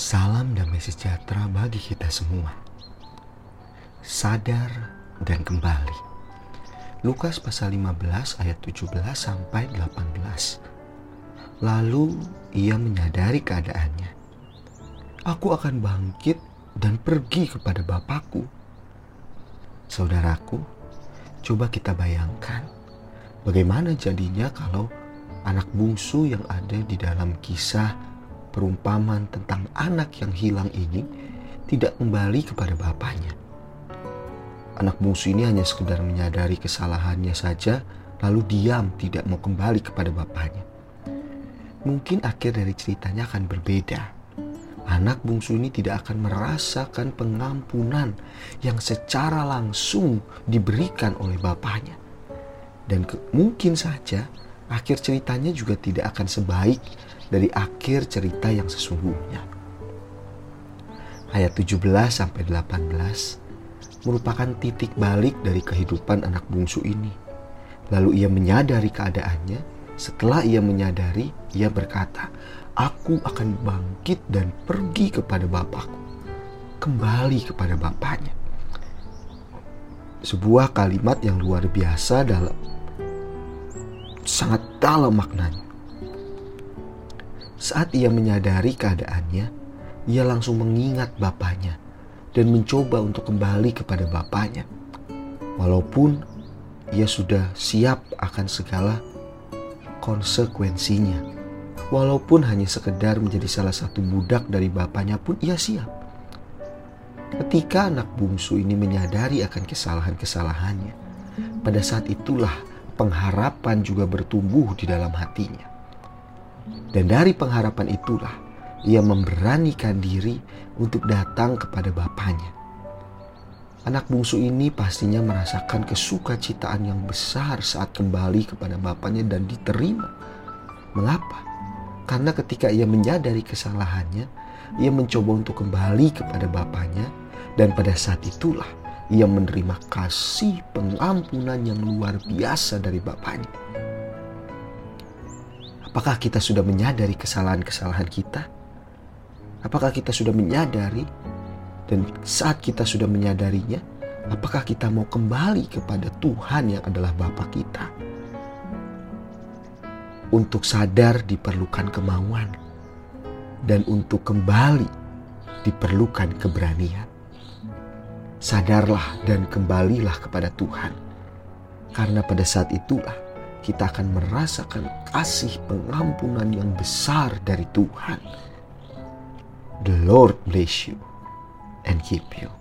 Salam damai sejahtera bagi kita semua. Sadar dan kembali. Lukas pasal 15 ayat 17 sampai 18. Lalu ia menyadari keadaannya. Aku akan bangkit dan pergi kepada Bapakku. Saudaraku, coba kita bayangkan bagaimana jadinya kalau anak bungsu yang ada di dalam kisah perumpamaan tentang anak yang hilang ini tidak kembali kepada bapaknya. Anak bungsu ini hanya sekedar menyadari kesalahannya saja, lalu diam tidak mau kembali kepada bapaknya. Mungkin akhir dari ceritanya akan berbeda. Anak bungsu ini tidak akan merasakan pengampunan yang secara langsung diberikan oleh bapaknya. Dan mungkin saja akhir ceritanya juga tidak akan sebaik dari akhir cerita yang sesungguhnya. Ayat 17 sampai 18 merupakan titik balik dari kehidupan anak bungsu ini. Lalu ia menyadari keadaannya. Setelah ia menyadari, ia berkata, "Aku akan bangkit dan pergi kepada Bapakku." Kembali kepada bapaknya. Sebuah kalimat yang luar biasa dalam sangat dalam maknanya. Saat ia menyadari keadaannya, ia langsung mengingat bapaknya dan mencoba untuk kembali kepada bapaknya. Walaupun ia sudah siap akan segala konsekuensinya. Walaupun hanya sekedar menjadi salah satu budak dari bapaknya pun ia siap. Ketika anak bungsu ini menyadari akan kesalahan-kesalahannya, pada saat itulah pengharapan juga bertumbuh di dalam hatinya. Dan dari pengharapan itulah ia memberanikan diri untuk datang kepada bapaknya. Anak bungsu ini pastinya merasakan kesukacitaan yang besar saat kembali kepada bapaknya dan diterima. Mengapa? Karena ketika ia menyadari kesalahannya, ia mencoba untuk kembali kepada bapaknya dan pada saat itulah ia menerima kasih pengampunan yang luar biasa dari bapaknya. Apakah kita sudah menyadari kesalahan-kesalahan kita? Apakah kita sudah menyadari dan saat kita sudah menyadarinya, apakah kita mau kembali kepada Tuhan yang adalah Bapa kita? Untuk sadar diperlukan kemauan dan untuk kembali diperlukan keberanian. Sadarlah dan kembalilah kepada Tuhan. Karena pada saat itulah kita akan merasakan kasih pengampunan yang besar dari Tuhan. The Lord bless you and keep you.